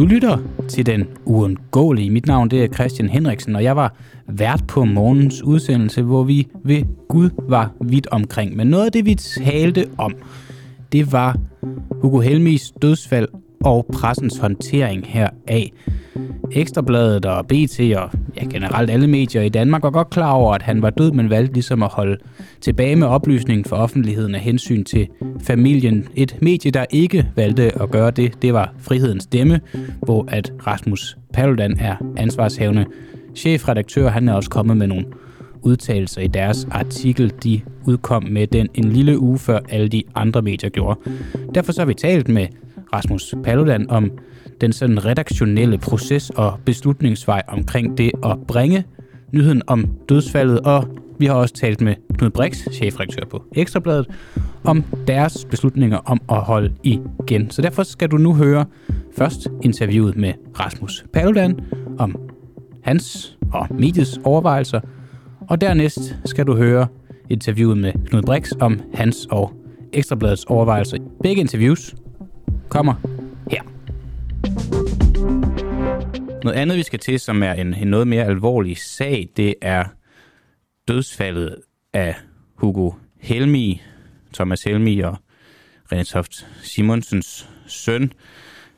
Du lytter til den uundgåelige. Mit navn det er Christian Henriksen, og jeg var vært på morgens udsendelse, hvor vi ved Gud var vidt omkring. Men noget af det, vi talte om, det var Hugo Helmis dødsfald og pressens håndtering heraf. Ekstrabladet og BT og ja, generelt alle medier i Danmark var godt klar over, at han var død, men valgte ligesom at holde tilbage med oplysningen for offentligheden af hensyn til familien. Et medie, der ikke valgte at gøre det, det var Frihedens Stemme, hvor at Rasmus Paludan er ansvarshavende chefredaktør. Han er også kommet med nogle udtalelser i deres artikel, de udkom med den en lille uge før alle de andre medier gjorde. Derfor så har vi talt med Rasmus Paludan om den sådan redaktionelle proces og beslutningsvej omkring det at bringe nyheden om dødsfaldet, og vi har også talt med Knud Brix, chefredaktør på Ekstrabladet, om deres beslutninger om at holde igen. Så derfor skal du nu høre først interviewet med Rasmus Paludan om hans og mediets overvejelser, og dernæst skal du høre interviewet med Knud Brix om hans og Ekstrabladets overvejelser. Begge interviews kommer Noget andet, vi skal til, som er en, en noget mere alvorlig sag, det er dødsfaldet af Hugo Helmi, Thomas Helmi og René Toft Simonsens søn.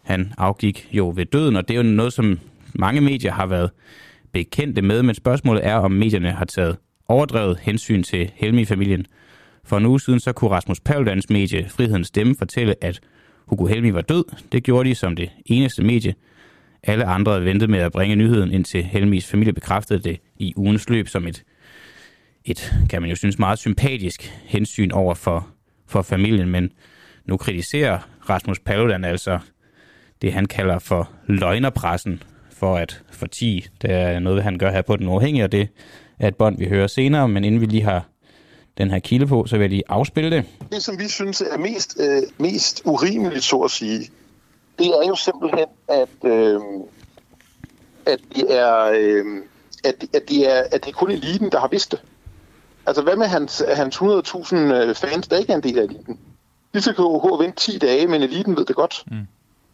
Han afgik jo ved døden, og det er jo noget, som mange medier har været bekendte med, men spørgsmålet er, om medierne har taget overdrevet hensyn til Helmi-familien. For en uge siden så kunne Rasmus Paludans medie Frihedens Stemme fortælle, at Hugo Helmi var død. Det gjorde de som det eneste medie. Alle andre ventede med at bringe nyheden, indtil Helmis familie bekræftede det i ugens løb som et, et kan man jo synes, meget sympatisk hensyn over for, for familien. Men nu kritiserer Rasmus Paludan altså det, han kalder for løgnerpressen for at fortige. Det er noget, han gør her på Den Uafhængige, og det er et bånd, vi hører senere. Men inden vi lige har den her kilde på, så vil jeg lige afspille det. Det, som vi synes er mest, øh, mest urimeligt, så at sige, det er jo simpelthen, at, øh, at, det er, øh, at, at, det er, at det er kun eliten, der har vidst det. Altså, hvad med hans, hans 100.000 øh, fans, der ikke er en del af eliten? De skal gå vente 10 dage, men eliten ved det godt. Mm.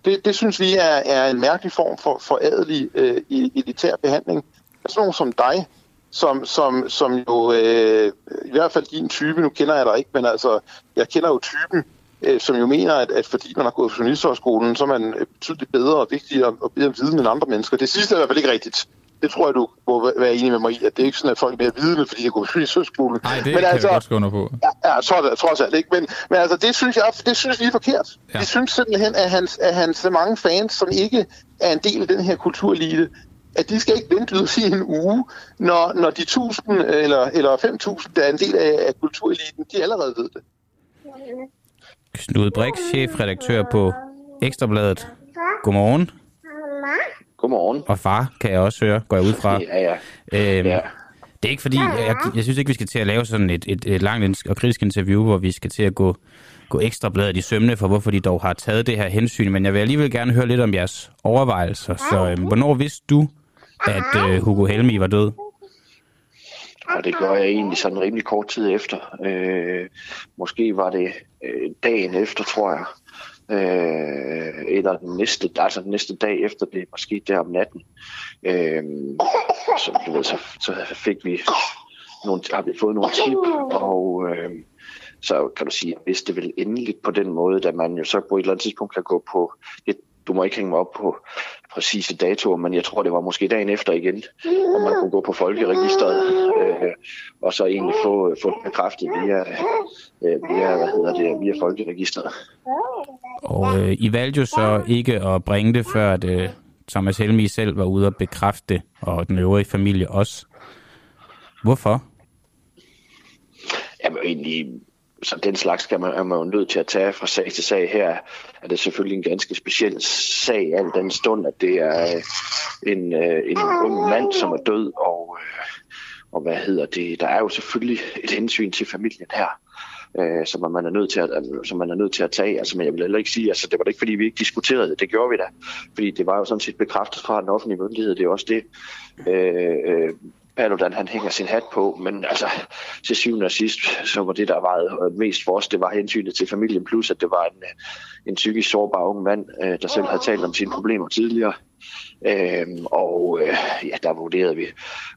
Det, det synes vi er, er en mærkelig form for, for adelig øh, elitær behandling. Altså nogen som dig, som, som, som jo, øh, i hvert fald din type, nu kender jeg dig ikke, men altså, jeg kender jo typen, øh, som jo mener, at, at fordi man har gået på journalisthøjskolen, så er man øh, betydeligt bedre og vigtigere og bedre viden end andre mennesker. Det sidste er i hvert fald ikke rigtigt. Det tror jeg, du må være enig med mig i, at det er ikke sådan, at folk er mere vidende, fordi de går på journalisthøjskolen. Nej, det men kan altså, jeg godt skrive på. Ja, ja trods, trods alt ikke. Men, men altså, det synes jeg, det synes vi er forkert. Ja. Vi synes simpelthen, at hans, at hans mange fans, som ikke er en del af den her kulturelite, at de skal ikke vente ud i en uge, når, når de 1000 eller, eller 5.000, der er en del af, af kultureliten, de allerede ved det. Knud Brix, chefredaktør på Ekstrabladet. Godmorgen. Godmorgen. Og far, kan jeg også høre, går jeg ud fra. Ja, ja. Øhm, ja. Det er ikke fordi, jeg, jeg synes ikke, vi skal til at lave sådan et, et, et langt og kritisk interview, hvor vi skal til at gå, gå ekstrabladet i sømne for, hvorfor de dog har taget det her hensyn. Men jeg vil alligevel gerne høre lidt om jeres overvejelser. Så øhm, hvornår vidste du, at øh, Hugo Helmi var død? Og det gør jeg egentlig sådan rimelig kort tid efter. Øh, måske var det øh, dagen efter, tror jeg. Øh, eller den næste, altså den næste dag efter det måske der om natten. Øh, så, du ved, så, så fik vi nogle, har vi fået nogle tip, og øh, så kan du sige, hvis det vil endeligt på den måde, at man jo så på et eller andet tidspunkt kan gå på det, du må ikke hænge mig op på præcise datoer, men jeg tror, det var måske dagen efter igen, hvor man kunne gå på folkeregisteret, øh, og så egentlig få, få bekræftet via, øh, via, hvad hedder det, via folkeregisteret. Og øh, I valgte jo så ikke at bringe det, før at, øh, Thomas Helmi selv var ude og bekræfte det, og den øvrige familie også. Hvorfor? Jamen egentlig så den slags skal man, er man jo nødt til at tage fra sag til sag. Her er det selvfølgelig en ganske speciel sag, al den stund, at det er øh, en, øh, en ung mand, som er død, og, øh, og hvad hedder det, der er jo selvfølgelig et hensyn til familien her, som man er nødt til at, som man er nødt til at tage. Altså, men jeg vil heller ikke sige, altså det var det ikke, fordi vi ikke diskuterede det. Det gjorde vi da. Fordi det var jo sådan set bekræftet fra den offentlige myndighed. Det er også det, øh, Paludan han hænger sin hat på, men altså til syvende og sidst, så var det, der var mest for os, det var hensynet til familien, plus at det var en, en psykisk sårbar ung mand, øh, der selv havde talt om sine problemer tidligere. Øhm, og øh, ja, der vurderede vi.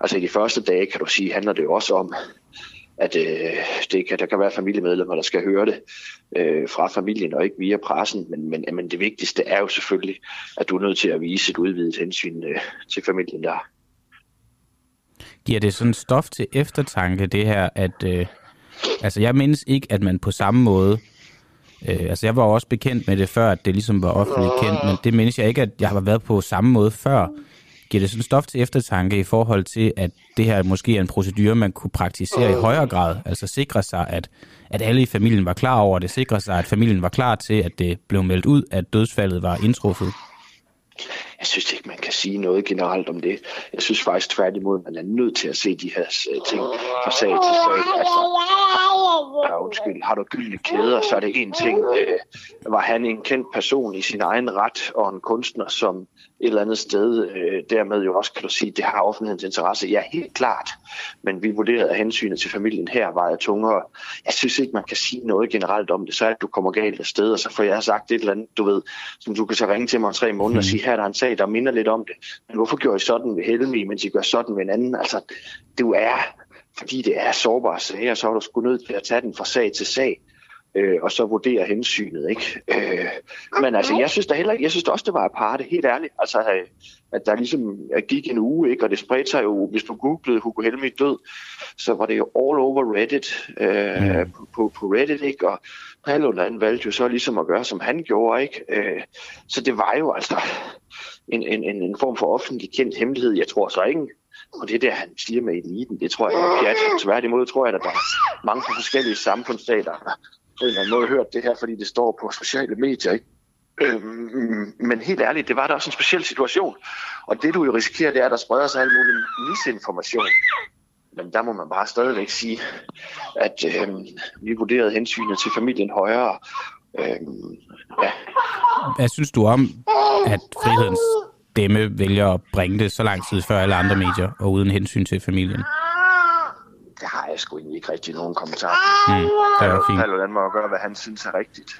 Altså i de første dage, kan du sige, handler det jo også om, at øh, det kan, der kan være familiemedlemmer, der skal høre det øh, fra familien og ikke via pressen. Men, men, men det vigtigste er jo selvfølgelig, at du er nødt til at vise et udvidet hensyn øh, til familien der. Giver det sådan stof til eftertanke, det her, at... Øh, altså, jeg mindes ikke, at man på samme måde... Øh, altså, jeg var også bekendt med det før, at det ligesom var offentligt kendt, men det mindes jeg ikke, at jeg har været på samme måde før. Giver det sådan stof til eftertanke i forhold til, at det her måske er en procedure, man kunne praktisere i højere grad? Altså sikre sig, at, at alle i familien var klar over det, sikre sig, at familien var klar til, at det blev meldt ud, at dødsfaldet var indtruffet? Jeg synes ikke, man kan sige noget generelt om det. Jeg synes faktisk tværtimod, man er nødt til at se de her øh, ting fra sag til sag. Altså, ja, undskyld, har du gyldne kæder, så er det en ting. Øh, var han en kendt person i sin egen ret, og en kunstner, som et eller andet sted øh, dermed jo også, kan du sige, det har offentlighedens interesse. Ja, helt klart. Men vi vurderede, at hensynet til familien her var tungere. Jeg synes ikke, man kan sige noget generelt om det. Så er at du kommer galt af sted, og så får jeg sagt et eller andet, du ved, som du kan så ringe til mig om tre måneder og mm. sige, her er der en sag, der minder lidt om det. Men hvorfor gjorde I sådan ved Helmi, mens I gør sådan ved en anden? Altså, du er fordi det er sårbare sager, så er du sgu nødt til at tage den fra sag til sag øh, og så vurdere hensynet. Ikke? Øh, men altså, jeg synes da heller jeg synes da også, det var aparte, helt ærligt. Altså, øh, at der ligesom gik en uge, ikke? og det spredte sig jo, hvis du googlede Hugo Helmi død, så var det jo all over Reddit, øh, mm. på, på Reddit, ikke? og Paludan valgte jo så ligesom at gøre, som han gjorde. ikke. Øh, så det var jo altså en, en, en form for offentlig kendt hemmelighed. Jeg tror så ikke, og det der, han siger med eliten. Det tror jeg ikke er pjat. Tværtimod tror jeg, at der er mange forskellige samfundsstater, på en eller anden måde hørt det her, fordi det står på sociale medier. Ikke? Øhm, men helt ærligt, det var da også en speciel situation. Og det du jo risikerer, det er, at der spreder sig al mulig misinformation. Men der må man bare stadigvæk sige, at øhm, vi vurderede hensynet til familien højere. Øhm, ja. Hvad synes du om, at frihedens stemme vælger at bringe det så lang tid før alle andre medier, og uden hensyn til familien? det har jeg sgu egentlig ikke rigtig nogen kommentar Mm, det er fint. Paludan må gøre, hvad han synes er rigtigt.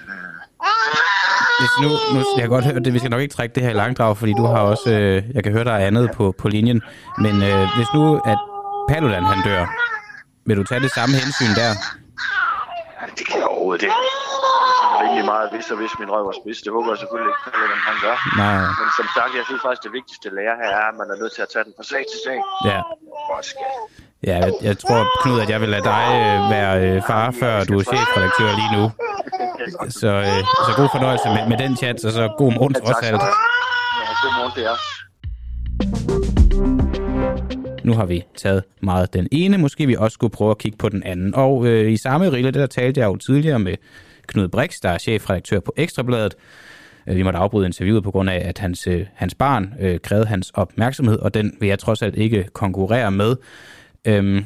Hvis nu, nu, jeg kan godt høre det, vi skal nok ikke trække det her i langdrag, fordi du har også, øh, jeg kan høre, der er andet på, på linjen. Men øh, hvis nu, at Paludan han dør, vil du tage det samme hensyn der? Ja, det kan jeg overhovedet ikke rimelig meget, hvis og hvis min røv var spids. Det håber jeg selvfølgelig ikke, at han gør. Nej. Men som sagt, jeg synes faktisk, det vigtigste lære her er, at man er nødt til at tage den fra sag til sag. Ja. Ja, jeg, jeg tror, Knud, at jeg vil lade dig øh, være øh, far, før du er chefredaktør lige nu. Så, øh, så god fornøjelse med, med den chat, og så god morgen trods alt. Ja, god morgen det er. Nu har vi taget meget den ene, måske vi også skulle prøve at kigge på den anden. Og øh, i samme rille, det der talte jeg jo tidligere med Knud Brix, der er chefredaktør på Ekstrabladet. Øh, vi måtte afbryde interviewet på grund af, at hans, øh, hans barn øh, krævede hans opmærksomhed, og den vil jeg trods alt ikke konkurrere med. Øhm,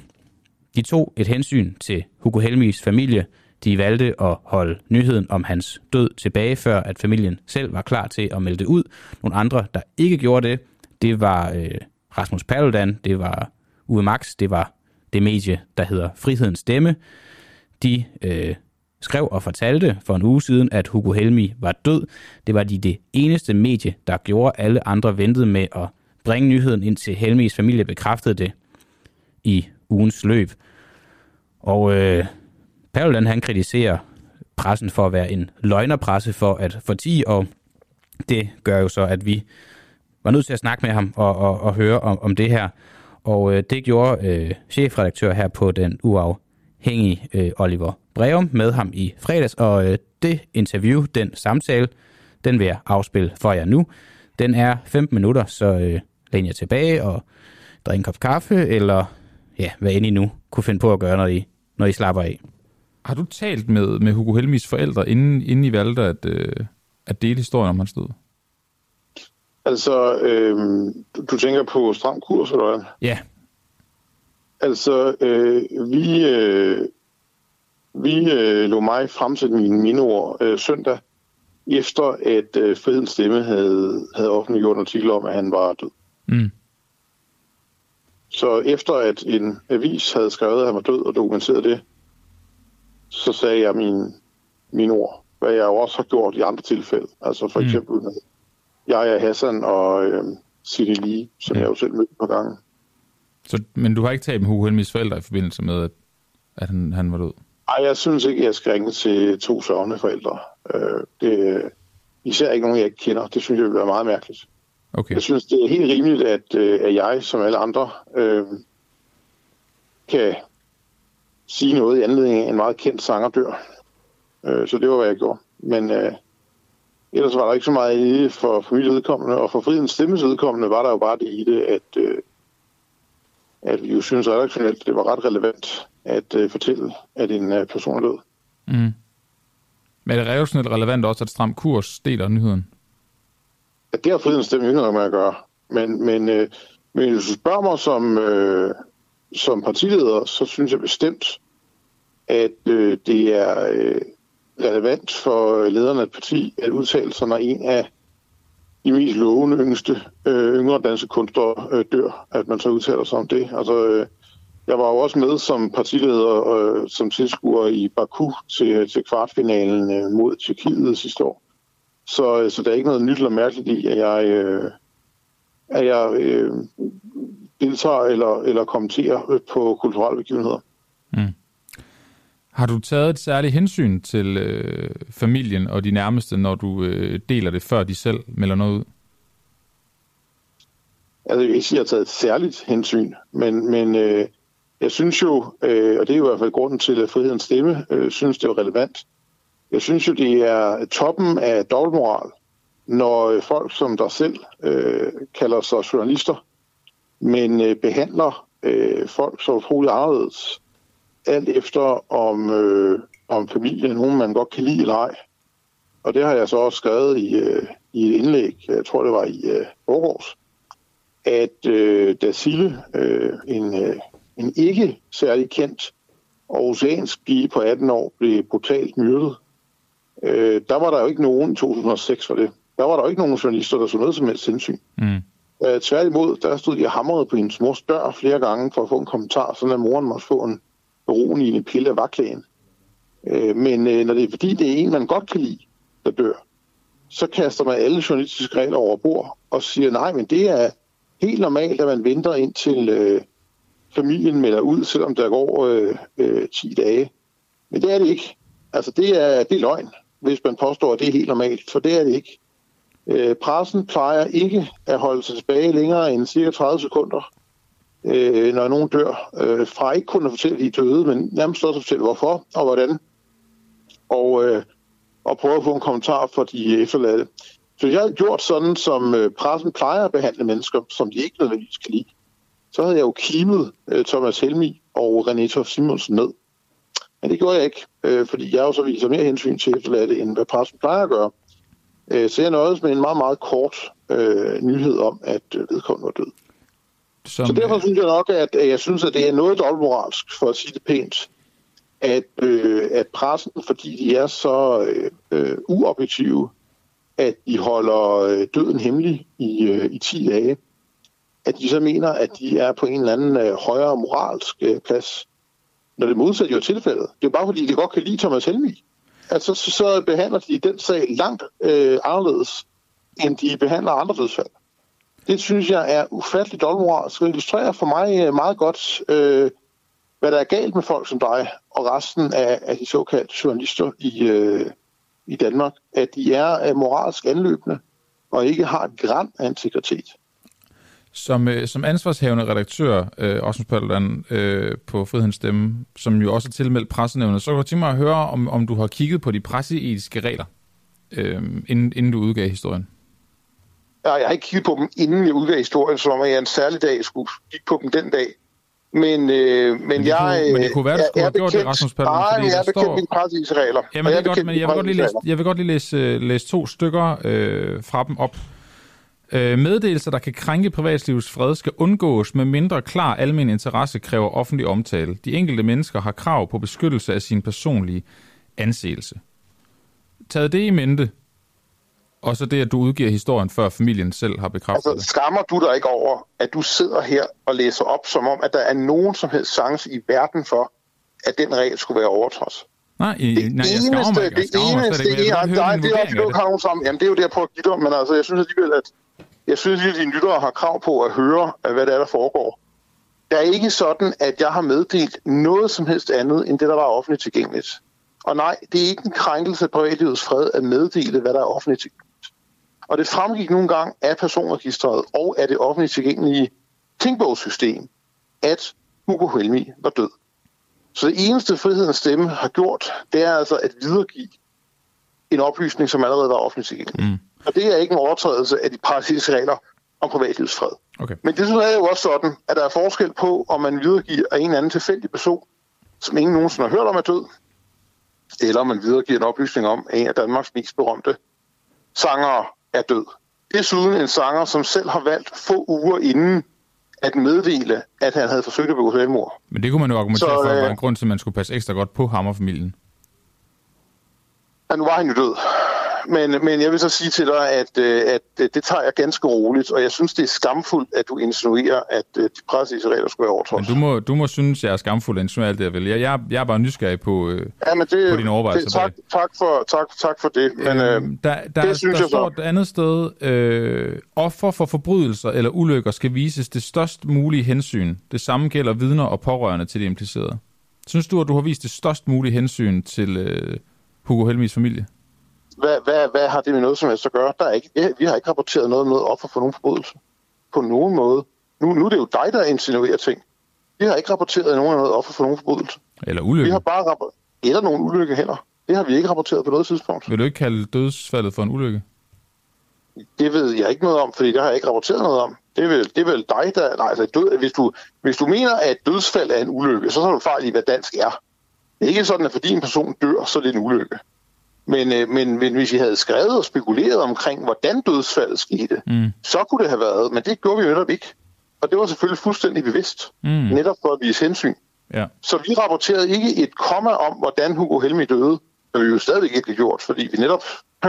de tog et hensyn til Hugo Helmis familie. De valgte at holde nyheden om hans død tilbage, før at familien selv var klar til at melde det ud. Nogle andre, der ikke gjorde det, det var øh, Rasmus Paludan, det var Uwe Max, det var det medie, der hedder Frihedens Stemme. De øh, skrev og fortalte for en uge siden, at Hugo Helmi var død. Det var de det eneste medie, der gjorde. Alle andre ventede med at bringe nyheden ind til Helmis familie, bekræftede det i ugens løb. Og øh, Paludan han kritiserer pressen for at være en løgnerpresse for at fortige, og det gør jo så, at vi var nødt til at snakke med ham og, og, og høre om, om det her. Og øh, det gjorde øh, chefredaktør her på den uafhængige øh, Oliver Breum med ham i fredags, og øh, det interview, den samtale, den vil jeg afspille for jer nu. Den er 15 minutter, så øh, læn jer tilbage og drik en kop kaffe, eller ja, hvad end I nu kunne finde på at gøre, når I, når I slapper af. Har du talt med, med Hugo Helmis forældre, inden, inden I valgte at, øh, at dele historien om hans død? Altså, øh, du tænker på stram kurs, eller hvad? Ja. Altså, øh, vi, øh, vi øh, lå mig fremsætte mine mindeord øh, søndag, efter at øh, Fridens Stemme havde, havde offentliggjort en artikel om, at han var død. Mm. Så efter at en avis havde skrevet, at han var død og dokumenteret det, så sagde jeg min, mine ord, hvad jeg jo også har gjort i andre tilfælde. Altså for Mm. eksempel med jeg er Hassan og øh, City Lee, som Ja. jeg jo selv mødte på gangen. Så, men du har ikke talt med Hugo Helmis forældre i forbindelse med, at, at han, han var død? Ej, jeg synes ikke, jeg skal ringe til to sørgende forældre. Øh, det, især ikke nogen, jeg ikke kender. Det synes jeg vil være meget mærkeligt. Okay. Jeg synes, det er helt rimeligt, at, øh, at jeg, som alle andre, øh, kan sige noget i anledning af en meget kendt sanger dør. Øh, så det var, hvad jeg gjorde. Men øh, ellers var der ikke så meget i det for familiens vedkommende, og for fridens stemmes vedkommende var der jo bare det i det, at, øh, at vi jo synes redaktionelt, det var ret relevant at øh, fortælle, at en øh, person er død. Mm. Men er det relationelt relevant også, at Stram Kurs deler nyheden? at det har fridens stemme jo ikke noget med at gøre. Men, men, øh, men hvis du spørger mig som, øh, som partileder, så synes jeg bestemt, at øh, det er øh, relevant for lederen af et parti at udtale sig, når en af de mest lovende yngste øh, yngre danske kunstnere øh, dør, at man så udtaler sig om det. Altså, øh, jeg var jo også med som partileder, øh, som tilskuer i Baku til, til kvartfinalen øh, mod Tyrkiet sidste år. Så, øh, så der er ikke noget nyt eller mærkeligt i, at jeg, øh, at jeg øh, deltager eller, eller kommenterer på kulturelle begivenheder. Mm. Har du taget et særligt hensyn til øh, familien og de nærmeste, når du øh, deler det, før de selv melder noget ud? Altså, jeg vil ikke sige, at jeg har taget et særligt hensyn, men, men øh, jeg synes jo, øh, og det er jo i hvert fald grunden til, at frihedens stemme øh, synes, det er relevant. Jeg synes jo, det er toppen af dobbeltmoral, når øh, folk som der selv øh, kalder sig journalister, men øh, behandler øh, folk så utroligt anderledes, alt efter om, øh, om familien er nogen, man godt kan lide eller ej. Og det har jeg så også skrevet i, øh, i et indlæg, jeg tror det var i øh, Aarhus, at øh, da Sille, øh, en, øh, en ikke særlig kendt aarhusiansk pige på 18 år, blev brutalt myrdet, øh, der var der jo ikke nogen i 2006 for det. Der var der jo ikke nogen journalister, der så noget som helst hensyn. Mm. Øh, tværtimod, der stod de og hamrede på hendes mors dør flere gange for at få en kommentar, sådan at moren måtte få en beroligende pille af vagtlægen. Øh, men øh, når det er fordi, det er en, man godt kan lide, der dør, så kaster man alle journalistiske regler over bord og siger, nej, men det er helt normalt, at man venter indtil øh, familien melder ud, selvom der går øh, øh, 10 dage. Men det er det ikke. Altså, det er, det er løgn, hvis man påstår, at det er helt normalt, for det er det ikke. Øh, pressen plejer ikke at holde sig tilbage længere end cirka 30 sekunder, øh, når nogen dør, øh, fra ikke kun at fortælle, at de er døde, men nærmest også at fortælle, hvorfor og hvordan, og, øh, og prøve at få en kommentar for de efterladte. Så jeg havde gjort sådan, som øh, pressen plejer at behandle mennesker, som de ikke nødvendigvis kan lide. Så havde jeg jo kimet øh, Thomas Helmi og René Tof Simonsen ned. Men det gjorde jeg ikke, øh, fordi jeg jo så viser mere hensyn til efterladte, end hvad pressen plejer at gøre. Øh, så jeg nøjedes med en meget, meget kort øh, nyhed om, at øh, vedkommende var død. Som, Så derfor synes jeg nok, at, jeg synes, at det er noget dobbeltmoralsk, for at sige det pænt, at, øh, at pressen, fordi de er så øh, øh uobjektive, at de holder øh, døden hemmelig i, øh, i 10 dage, at de så mener, at de er på en eller anden øh, højere moralsk øh, plads. Når det modsatte jo er tilfældet. Det er bare fordi, de godt kan lide Thomas Helmi. Altså, så, så behandler de den sag langt øh, anderledes, end de behandler andre dødsfald. Det synes jeg er ufatteligt dobbeltmoralsk og illustrerer for mig øh, meget godt, øh, hvad der er galt med folk som dig og resten af, af de såkaldte journalister i, øh, i Danmark. At de er øh, moralsk anløbende og ikke har et gram af integritet. Som, øh, som ansvarshavende redaktør, øh, Osmund Paludan, øh, på Frihedens Stemme, som jo også er tilmeldt pressenævnet, så kunne jeg tænke mig at høre, om, om du har kigget på de presseetiske regler, øh, inden, inden du udgav historien. Jeg har ikke kigget på dem, inden jeg udgav historien, som om jeg en særlig dag skulle kigge på dem den dag. Men, øh, men, Men jeg kunne- men det kunne være, du er- skulle have gjort det, Rasmus Paludan, Nej, jeg er bekendt står- de præcise regler. Jamen, det jeg er godt, men jeg vil godt lige læse, jeg vil godt lige læse, øh, læse to stykker øh, fra dem op. Øh, meddelelser, der kan krænke privatlivets fred, skal undgås med mindre klar almen interesse kræver offentlig omtale. De enkelte mennesker har krav på beskyttelse af sin personlige anseelse. Taget det i mente, Og så det, at du udgiver historien, før familien selv har bekræftet Altså, skammer du dig ikke over, at du sidder her og læser op, som om, at der er nogen som helst chance i verden for, at den regel skulle være overtrådt? Nej, Det nej jeg skammer mig ikke. Jeg det skammer mig slet ikke. det Jeg er, vil nej, det er også, du har sammen. Jamen, det er jo det, jeg prøver at give dig, men altså, jeg synes alligevel, at jeg synes, at dine lyttere har krav på at høre, hvad det er, der foregår. Det er ikke sådan, at jeg har meddelt noget som helst andet, end det, der var offentligt tilgængeligt. Og nej, det er ikke en krænkelse af privatlivets fred at meddele, hvad der er offentligt tilgængeligt. Og det fremgik nogle gange af personregistret og af det offentligt tilgængelige tænkbogssystem, at Hugo Helmi var død. Så det eneste frihedens stemme har gjort, det er altså at videregive en oplysning, som allerede var offentligt tilgængelig. Mm. Og det er ikke en overtrædelse af de parasiske regler om privatlivsfred. Okay. Men det er jo også sådan, at der er forskel på, om man videregiver en eller anden tilfældig person, som ingen nogensinde har hørt om er død, eller om man videregiver en oplysning om, en af Danmarks mest berømte sangere er død. Desuden en sanger, som selv har valgt få uger inden at meddele, at han havde forsøgt at begå selvmord. Men det kunne man jo argumentere Så, for, at øh, var en grund til, at man skulle passe ekstra godt på ham og familien. Ja, nu var han jo død. Men, men jeg vil så sige til dig, at, øh, at øh, det tager jeg ganske roligt, og jeg synes, det er skamfuldt, at du insinuerer, at øh, de præcise regler skulle være Men overtrådt. du må, du må synes, jeg er skamfuld, at alt det, jeg vil. Jeg, jeg, jeg er bare nysgerrig på... Ja, men det, på dine overvejelser det, tak, tak, for, tak, tak for det. Men, øh, Øhm, der der, det synes der jeg står så. et andet sted, øh, offer for forbrydelser eller ulykker skal vises det størst mulige hensyn. Det samme gælder vidner og pårørende til de implicerede. Synes du, at du har vist det størst mulige hensyn til øh, Hugo Helmis familie? Hvad, hvad, hvad har det med noget som helst at gøre? Der er ikke, vi- vi har ikke rapporteret noget om noget offer for nogen forbrydelse. På nogen måde. Nu, nu er det jo dig, der insinuerer ting. Vi har ikke rapporteret nogen af noget offer for nogen forbrydelse. Eller Vi ulykke? har bare rapporteret... Eller nogen ulykke heller. Det har vi ikke rapporteret på noget tidspunkt. Vil du ikke kalde dødsfaldet for en ulykke? Det ved jeg ikke noget om, fordi det har jeg ikke rapporteret noget om. Det er vel, det er vel dig, der... Nej, altså, død, hvis, du, hvis du mener, at dødsfald er en ulykke, så tager du fejl i, hvad dansk er. Det er ikke sådan, at fordi en person dør, så er det en ulykke. Men, øh, men, men hvis I havde skrevet og spekuleret omkring, hvordan dødsfaldet skete, Mm. så kunne det have været, men det gjorde vi jo netop ikke. Og det var selvfølgelig fuldstændig bevidst, Mm. netop for at vise hensyn. Ja. Så vi rapporterede ikke et komma om, hvordan Hugo Helmi døde, som vi jo stadigvæk ikke har gjort, fordi vi netop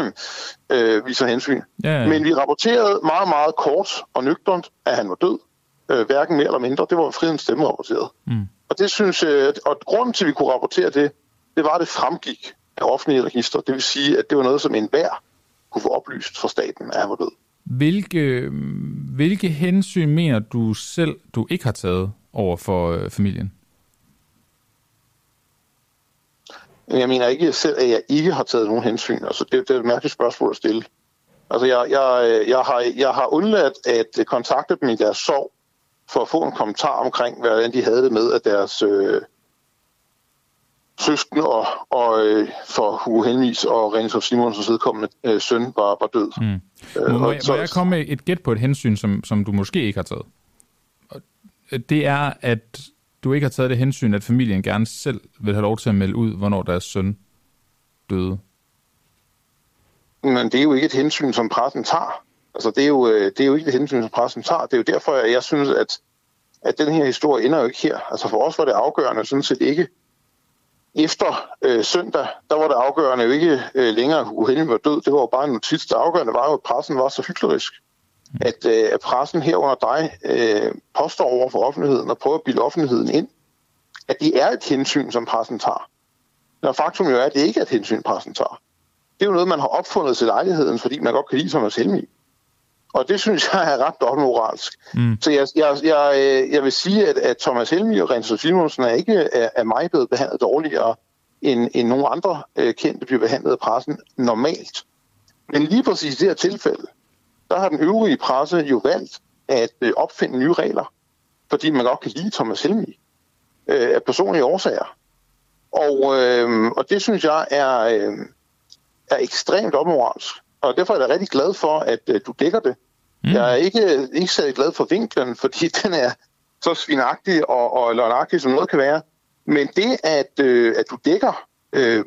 øh, viser hensyn. Ja, ja. Men vi rapporterede meget, meget kort og nøgternt, at han var død. Øh, hverken mere eller mindre. Det var frihedens stemme rapporteret. Mm. Og det synes jeg, og grunden til, at vi kunne rapportere det, det var, at det fremgik af offentlige register. Det vil sige, at det var noget, som enhver kunne få oplyst fra staten, at han var død. Hvilke, hvilke hensyn mener du selv, du ikke har taget over for øh, familien? Jeg mener ikke selv, at jeg ikke har taget nogen hensyn. Altså, det, det er et mærkeligt spørgsmål at stille. Altså, jeg, jeg, jeg, har, jeg har undladt at kontakte dem i deres sorg, for at få en kommentar omkring, hvordan de havde det med, at deres øh, søsken og, og øh, for Hugo Helmis og René Simonsens vedkommende øh, søn var, var død. Mm. Øh, Må, må, og jeg, må jeg komme med et gæt på et hensyn, som, som du måske ikke har taget? Og Det er, at du ikke har taget det hensyn, at familien gerne selv vil have lov til at melde ud, hvornår deres søn døde. Men det er jo ikke et hensyn, som pressen tager. Altså, det er jo, øh, det er jo ikke et hensyn, som pressen tager. Det er jo derfor, at jeg synes, at, at den her historie ender jo ikke her. Altså, for os var det afgørende sådan set ikke. Efter øh, søndag, der var det afgørende jo ikke øh, længere, Helmi var død. Det var jo bare en notits. Det afgørende var jo, at pressen var så hyklerisk. At, øh, at pressen herunder dig øh, påstår over for offentligheden og prøver at bilde offentligheden ind, at det er et hensyn, som pressen tager. Når faktum jo er, at det ikke er et hensyn, pressen tager det er jo noget, man har opfundet til lejligheden, fordi man godt kan lide Thomas Helmi. Og det synes jeg er ret dobbeltmoralsk. Mm. Så jeg, jeg, jeg, øh, jeg vil sige, at, at Thomas Helmi og Renzo Simonsen er ikke er, er mig blevet behandlet dårligere, end, end nogle andre øh, kendte bliver behandlet af pressen normalt. Men lige præcis i det her tilfælde, der har den øvrige presse jo valgt at øh, opfinde nye regler, fordi man godt kan lide Thomas Helmi øh, af personlige årsager. Og, øh, og det synes jeg er, øh, er ekstremt omoralsk. Og derfor er jeg rigtig glad for, at øh, du dækker det. Mm. Jeg er ikke, ikke særlig glad for vinklen, fordi den er så svinagtig og, og løgnagtig, som noget kan være. Men det, at, øh, at du dækker øh,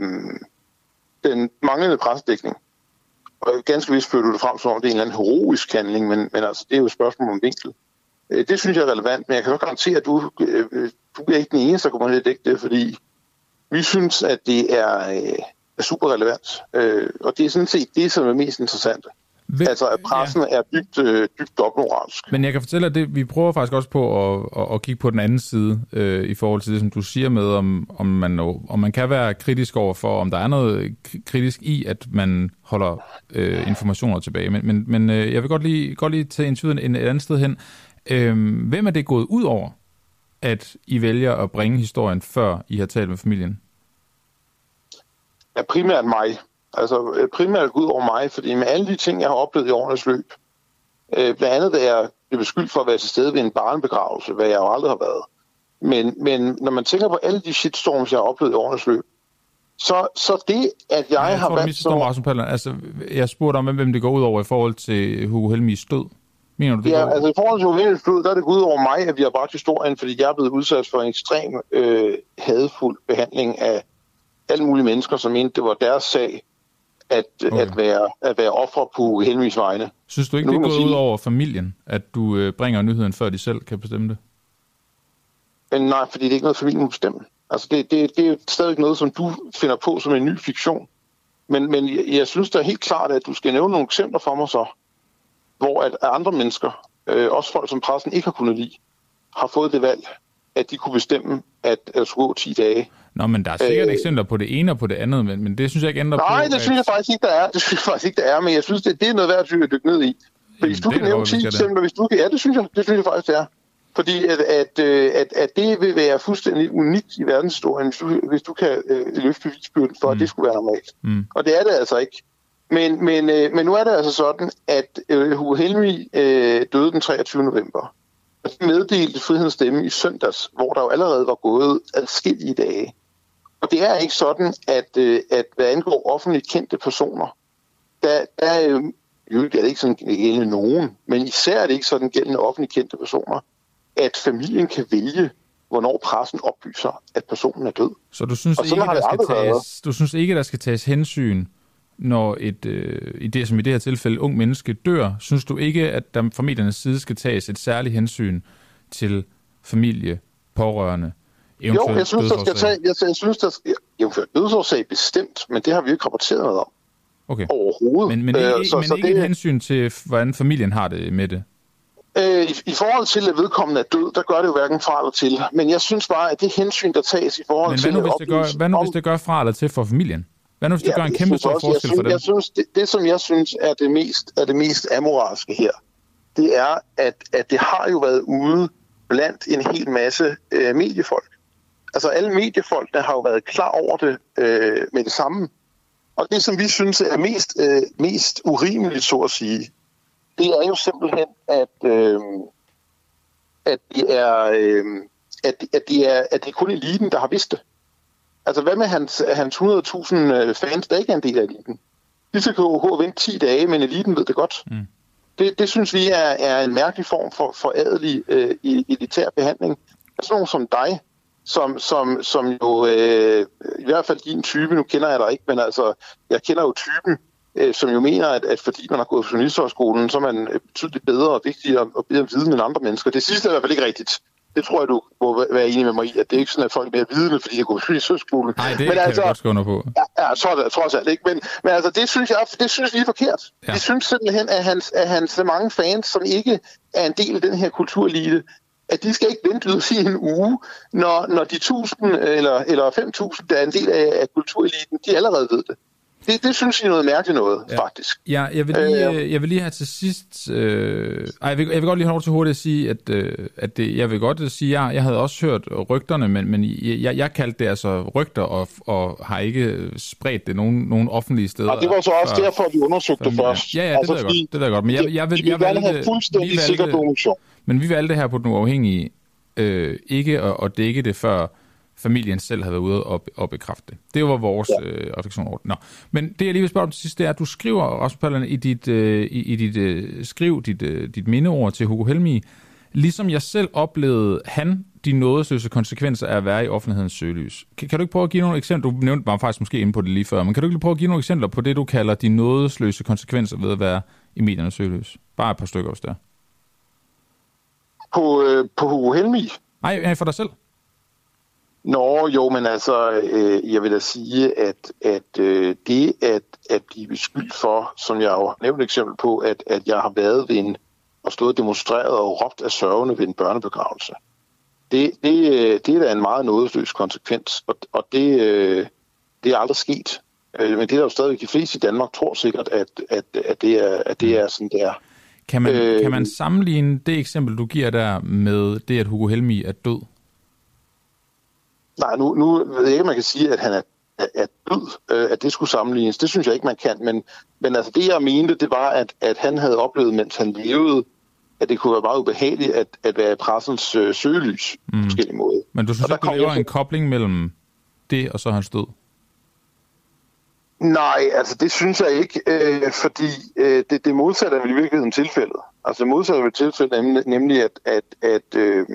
den manglende pressedækning, og ganske vist fører du det frem som om det er en eller anden heroisk handling, men, men altså, det er jo et spørgsmål om vinkel. Øh, det synes jeg er relevant, men jeg kan også garantere, at du, øh, du er ikke den eneste, der kommer til at dække det, fordi vi synes, at det er, øh, er super relevant. Øh, og det er sådan set det, som er mest interessant. Hvem, altså, at pressen ja. er dybt, øh, dybt dobbeltmoralsk. Men jeg kan fortælle, at det, vi prøver faktisk også på at, at, at kigge på den anden side, øh, i forhold til det, som du siger med, om, om, man, om man kan være kritisk over for, om der er noget kritisk i, at man holder øh, informationer tilbage. Men, men, men øh, jeg vil godt lige, godt lige tage interviewet en, et andet sted hen. Øh, hvem er det gået ud over, at I vælger at bringe historien, før I har talt med familien? Ja, primært mig. Altså øh, primært ud over mig, fordi med alle de ting, jeg har oplevet i årenes løb, øh, blandt andet da jeg blev beskyldt for at være til stede ved en barnebegravelse, hvad jeg jo aldrig har været. Men, men når man tænker på alle de shitstorms, jeg har oplevet i årenes løb, så, så det, at jeg, jeg har valgt... Som... Altså, jeg spurgte om, hvem det går ud over i forhold til Hugo Helmis død. Mener du, det ja, altså i forhold til Hugo Helmis død, der er det gået ud over mig, at vi har bragt historien, fordi jeg er blevet udsat for en ekstrem øh, hadfuld behandling af alle mulige mennesker, som mente, det var deres sag at, okay. at, være, at være offer på Henrys vegne. Synes du ikke, det er gået sige, ud over familien, at du øh, bringer nyheden, før de selv kan bestemme det? Men nej, fordi det er ikke noget, familien må bestemme. Altså, det, det, det er stadig noget, som du finder på som en ny fiktion. Men, men jeg, jeg synes da helt klart, at du skal nævne nogle eksempler for mig så, hvor at, at andre mennesker, øh, også folk, som pressen ikke har kunnet lide, har fået det valg, at de kunne bestemme, at der skulle gå 10 dage. Nå, men der er sikkert øh, eksempler på det ene og på det andet, men, men det synes jeg ikke ændrer nej, på. Nej, det synes jeg faktisk ikke, der er. Det synes jeg faktisk ikke, der er, men jeg synes, det, det er noget værd at dykke ned i. Hvis du kan nævne 10 eksempler, hvis du kan, ja, det synes jeg, det synes jeg faktisk, det er. Fordi at, at, øh, at, at det vil være fuldstændig unikt i verdenshistorien, hvis du, hvis du kan øh, løfte bevisbyrden for, mm. at det skulle være normalt. Mm. Og det er det altså ikke. Men, men, øh, men nu er det altså sådan, at øh, Hugo Henry øh, døde den 23. november. Og de meddelte Frihedens Stemme i søndags, hvor der jo allerede var gået adskillige dage. Og det er ikke sådan, at, øh, at hvad angår offentligt kendte personer, der, der er jo er det ikke sådan gældende nogen, men især er det ikke sådan gældende offentligt kendte personer, at familien kan vælge, hvornår pressen oplyser, at personen er død. Så du synes, ikke, der skal tages, du synes ikke, der skal tages hensyn, når et, øh, i det, som i det her tilfælde, ung menneske dør? Synes du ikke, at der fra mediernes side skal tages et særligt hensyn til familie, pårørende, jo, jeg synes, der skal tage, jeg, jeg synes, der skal, eventuelt dødsårsag bestemt, men det har vi ikke rapporteret noget om. Okay. Overhovedet. Men, men ikke, øh, så, men så ikke det, et hensyn til, hvordan familien har det med det? Øh, i, I forhold til, at vedkommende er død, der gør det jo hverken fra eller til. Men jeg synes bare, at det hensyn, der tages i forhold til... Men hvad nu, hvis, det gør, hvad nu, hvis det gør fra eller til for familien? Hvad nu, hvis det ja, gør en kæmpe stor forskel synes, for dem? Jeg synes, det, det, som jeg synes er det mest, er det mest amoralske her, det er, at, at det har jo været ude blandt en hel masse øh, mediefolk. Altså alle mediefolkene har jo været klar over det øh, med det samme. Og det, som vi synes er mest, øh, mest urimeligt, så at sige, det er jo simpelthen, at, øh, at, det er, øh, at, at, det er, at det er kun eliten, der har vidst det. Altså hvad med hans, hans 100.000 øh, fans, der ikke er en del af eliten? De skal jo vente 10 dage, men eliten ved det godt. Mm. Det, det synes vi er, er en mærkelig form for, for adelig øh, elitær behandling. Altså nogen som dig, som, som, som jo øh, i hvert fald din type, nu kender jeg dig ikke, men altså, jeg kender jo typen, øh, som jo mener, at, at fordi man har gået på journalisthøjskolen, så er man øh, betydeligt bedre og vigtigere og bedre viden end andre mennesker. Det sidste er i hvert fald ikke rigtigt. Det tror jeg, du må være enig med mig i, at det er ikke sådan, at folk er mere vidende, fordi de går på journalisthøjskolen. Nej, det men kan altså, jeg godt skrive på. Ja, ja trods, trods alt ikke. Men, men altså, det synes jeg, det synes er forkert. Ja. Det synes simpelthen, at hans, at hans mange fans, som ikke er en del af den her kulturelite, at de skal ikke vente ud i en uge, når, når de 1000 eller, eller 5.000, der er en del af, af kultureliten, de allerede ved det. Det, det synes jeg er noget mærkeligt noget, ja. faktisk. Ja, jeg vil lige, øh, jeg vil lige have til sidst... Øh, ej, jeg, vil, jeg vil godt lige have lov til hurtigt at sige, at, øh, at det, jeg vil godt sige, at jeg, jeg havde også hørt rygterne, men, men jeg, jeg kaldte det altså rygter, og, og har ikke spredt det nogen, nogen offentlige steder. Og det var så også for, derfor, vi undersøgte det først. Ja, ja, det, altså, ved jeg godt, det ved jeg godt. Men jeg, jeg, vil, jeg, jeg valgte, have fuldstændig sikker dokumentation. Men vi valgte her på den uafhængige øh, ikke at, at dække det, før familien selv havde været ude og, og bekræfte det. Det var vores ja. øh, refleksion over. Nå. Men det, jeg lige vil spørge om til sidst, det er, at du skriver, Rasmus Paludan, i dit, øh, i, i dit øh, skriv, dit, øh, dit mindeord til Hugo Helmi, ligesom jeg selv oplevede han de nådesløse konsekvenser af at være i offentlighedens søgelys. Kan, kan du ikke prøve at give nogle eksempler? Du nævnte mig faktisk måske inde på det lige før, men kan du ikke prøve at give nogle eksempler på det, du kalder de nådesløse konsekvenser ved at være i mediernes søgelys? Bare et par stykker også der. På, øh, på Hugo Helmi? Nej, for dig selv. Nå, jo, men altså, øh, jeg vil da sige, at, at øh, det at, at blive beskyldt for, som jeg jo har nævnt et eksempel på, at, at jeg har været ved en, og stået demonstreret og råbt af sørgende ved en børnebegravelse, det, det, øh, det er da en meget nådesløs konsekvens, og, og det, øh, det er aldrig sket. Øh, men det er der jo stadigvæk de fleste i Danmark tror sikkert, at, at, at, det, er, at det er sådan, det er. Kan man, øh, kan man sammenligne det eksempel, du giver der, med det, at Hugo Helmi er død? Nej, nu, nu ved jeg ikke, man kan sige, at han er, er død, øh, at det skulle sammenlignes. Det synes jeg ikke, man kan. Men, men altså, det, jeg mente, det var, at, at han havde oplevet, mens han levede, at det kunne være meget ubehageligt at, at være pressens øh, søgelys mm. på forskellige måder. Men du synes ikke, du laver en kobling mellem det og så hans død? Nej, altså det synes jeg ikke, øh, fordi øh, det, det modsatte er vel i virkeligheden tilfældet. Altså det modsatte er tilfældet, nemlig, nemlig at, at, at, øh,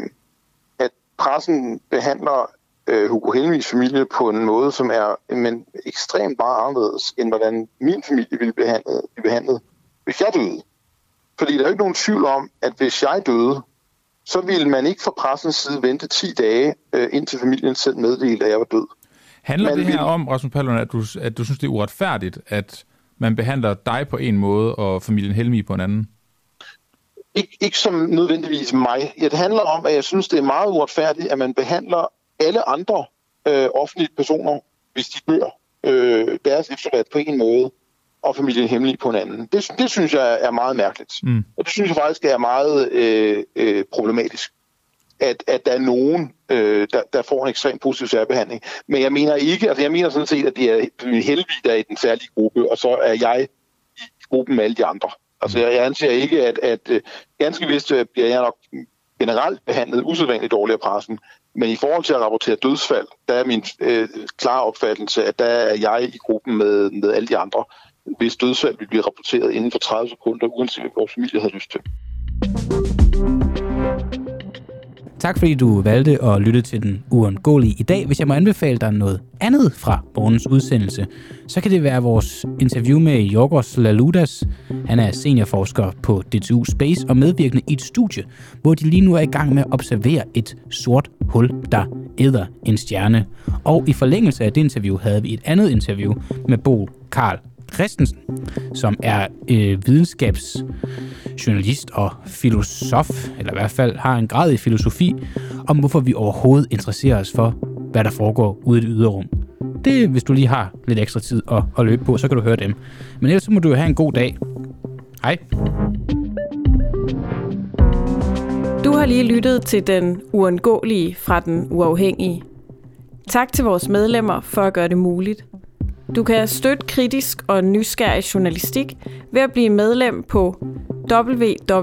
at pressen behandler øh, Hugo Helmis familie på en måde, som er men, ekstremt meget anderledes, end hvordan min familie ville behandle, blive behandlet, hvis jeg døde. Fordi der er jo ikke nogen tvivl om, at hvis jeg døde, så ville man ikke fra pressens side vente 10 dage, øh, indtil familien selv meddelte, at jeg var død. Handler man det her vil... om, Rasmus Paludan, at du, at du synes, det er uretfærdigt, at man behandler dig på en måde, og familien Helmi på en anden? Ik- ikke som nødvendigvis mig. Ja, det handler om, at jeg synes, det er meget uretfærdigt, at man behandler alle andre øh, offentlige personer, hvis de dør, øh, deres efterladt på en måde, og familien hemmelig på en anden. Det, det synes jeg er meget mærkeligt. Mm. Og det synes jeg faktisk er meget øh, øh, problematisk, at, at der er nogen, øh, der, der får en ekstremt positiv særbehandling. Men jeg mener ikke, altså jeg mener sådan set, at det er heldige, der er i den særlige gruppe, og så er jeg i gruppen med alle de andre. Altså jeg, jeg anser ikke, at, at øh, ganske vist øh, bliver jeg nok generelt behandlet usædvanligt dårligt af pressen, men i forhold til at rapportere dødsfald, der er min øh, klare opfattelse, at der er jeg i gruppen med, med alle de andre, hvis dødsfald vil blive rapporteret inden for 30 sekunder, uanset hvad vores familie har lyst til. Tak fordi du valgte at lytte til den uundgåelige i dag. Hvis jeg må anbefale dig noget andet fra morgens udsendelse, så kan det være vores interview med Jorgos Laludas. Han er seniorforsker på DTU Space og medvirkende i et studie, hvor de lige nu er i gang med at observere et sort hul, der æder en stjerne. Og i forlængelse af det interview havde vi et andet interview med Bo Karl Christensen, som er øh, videnskabsjournalist og filosof, eller i hvert fald har en grad i filosofi, om hvorfor vi overhovedet interesserer os for, hvad der foregår ude i det ydre rum. Det, hvis du lige har lidt ekstra tid at, at løbe på, så kan du høre dem. Men ellers så må du have en god dag. Hej. Du har lige lyttet til den uundgåelige fra den uafhængige. Tak til vores medlemmer for at gøre det muligt. Du kan støtte kritisk og nysgerrig journalistik ved at blive medlem på www.duah.dk.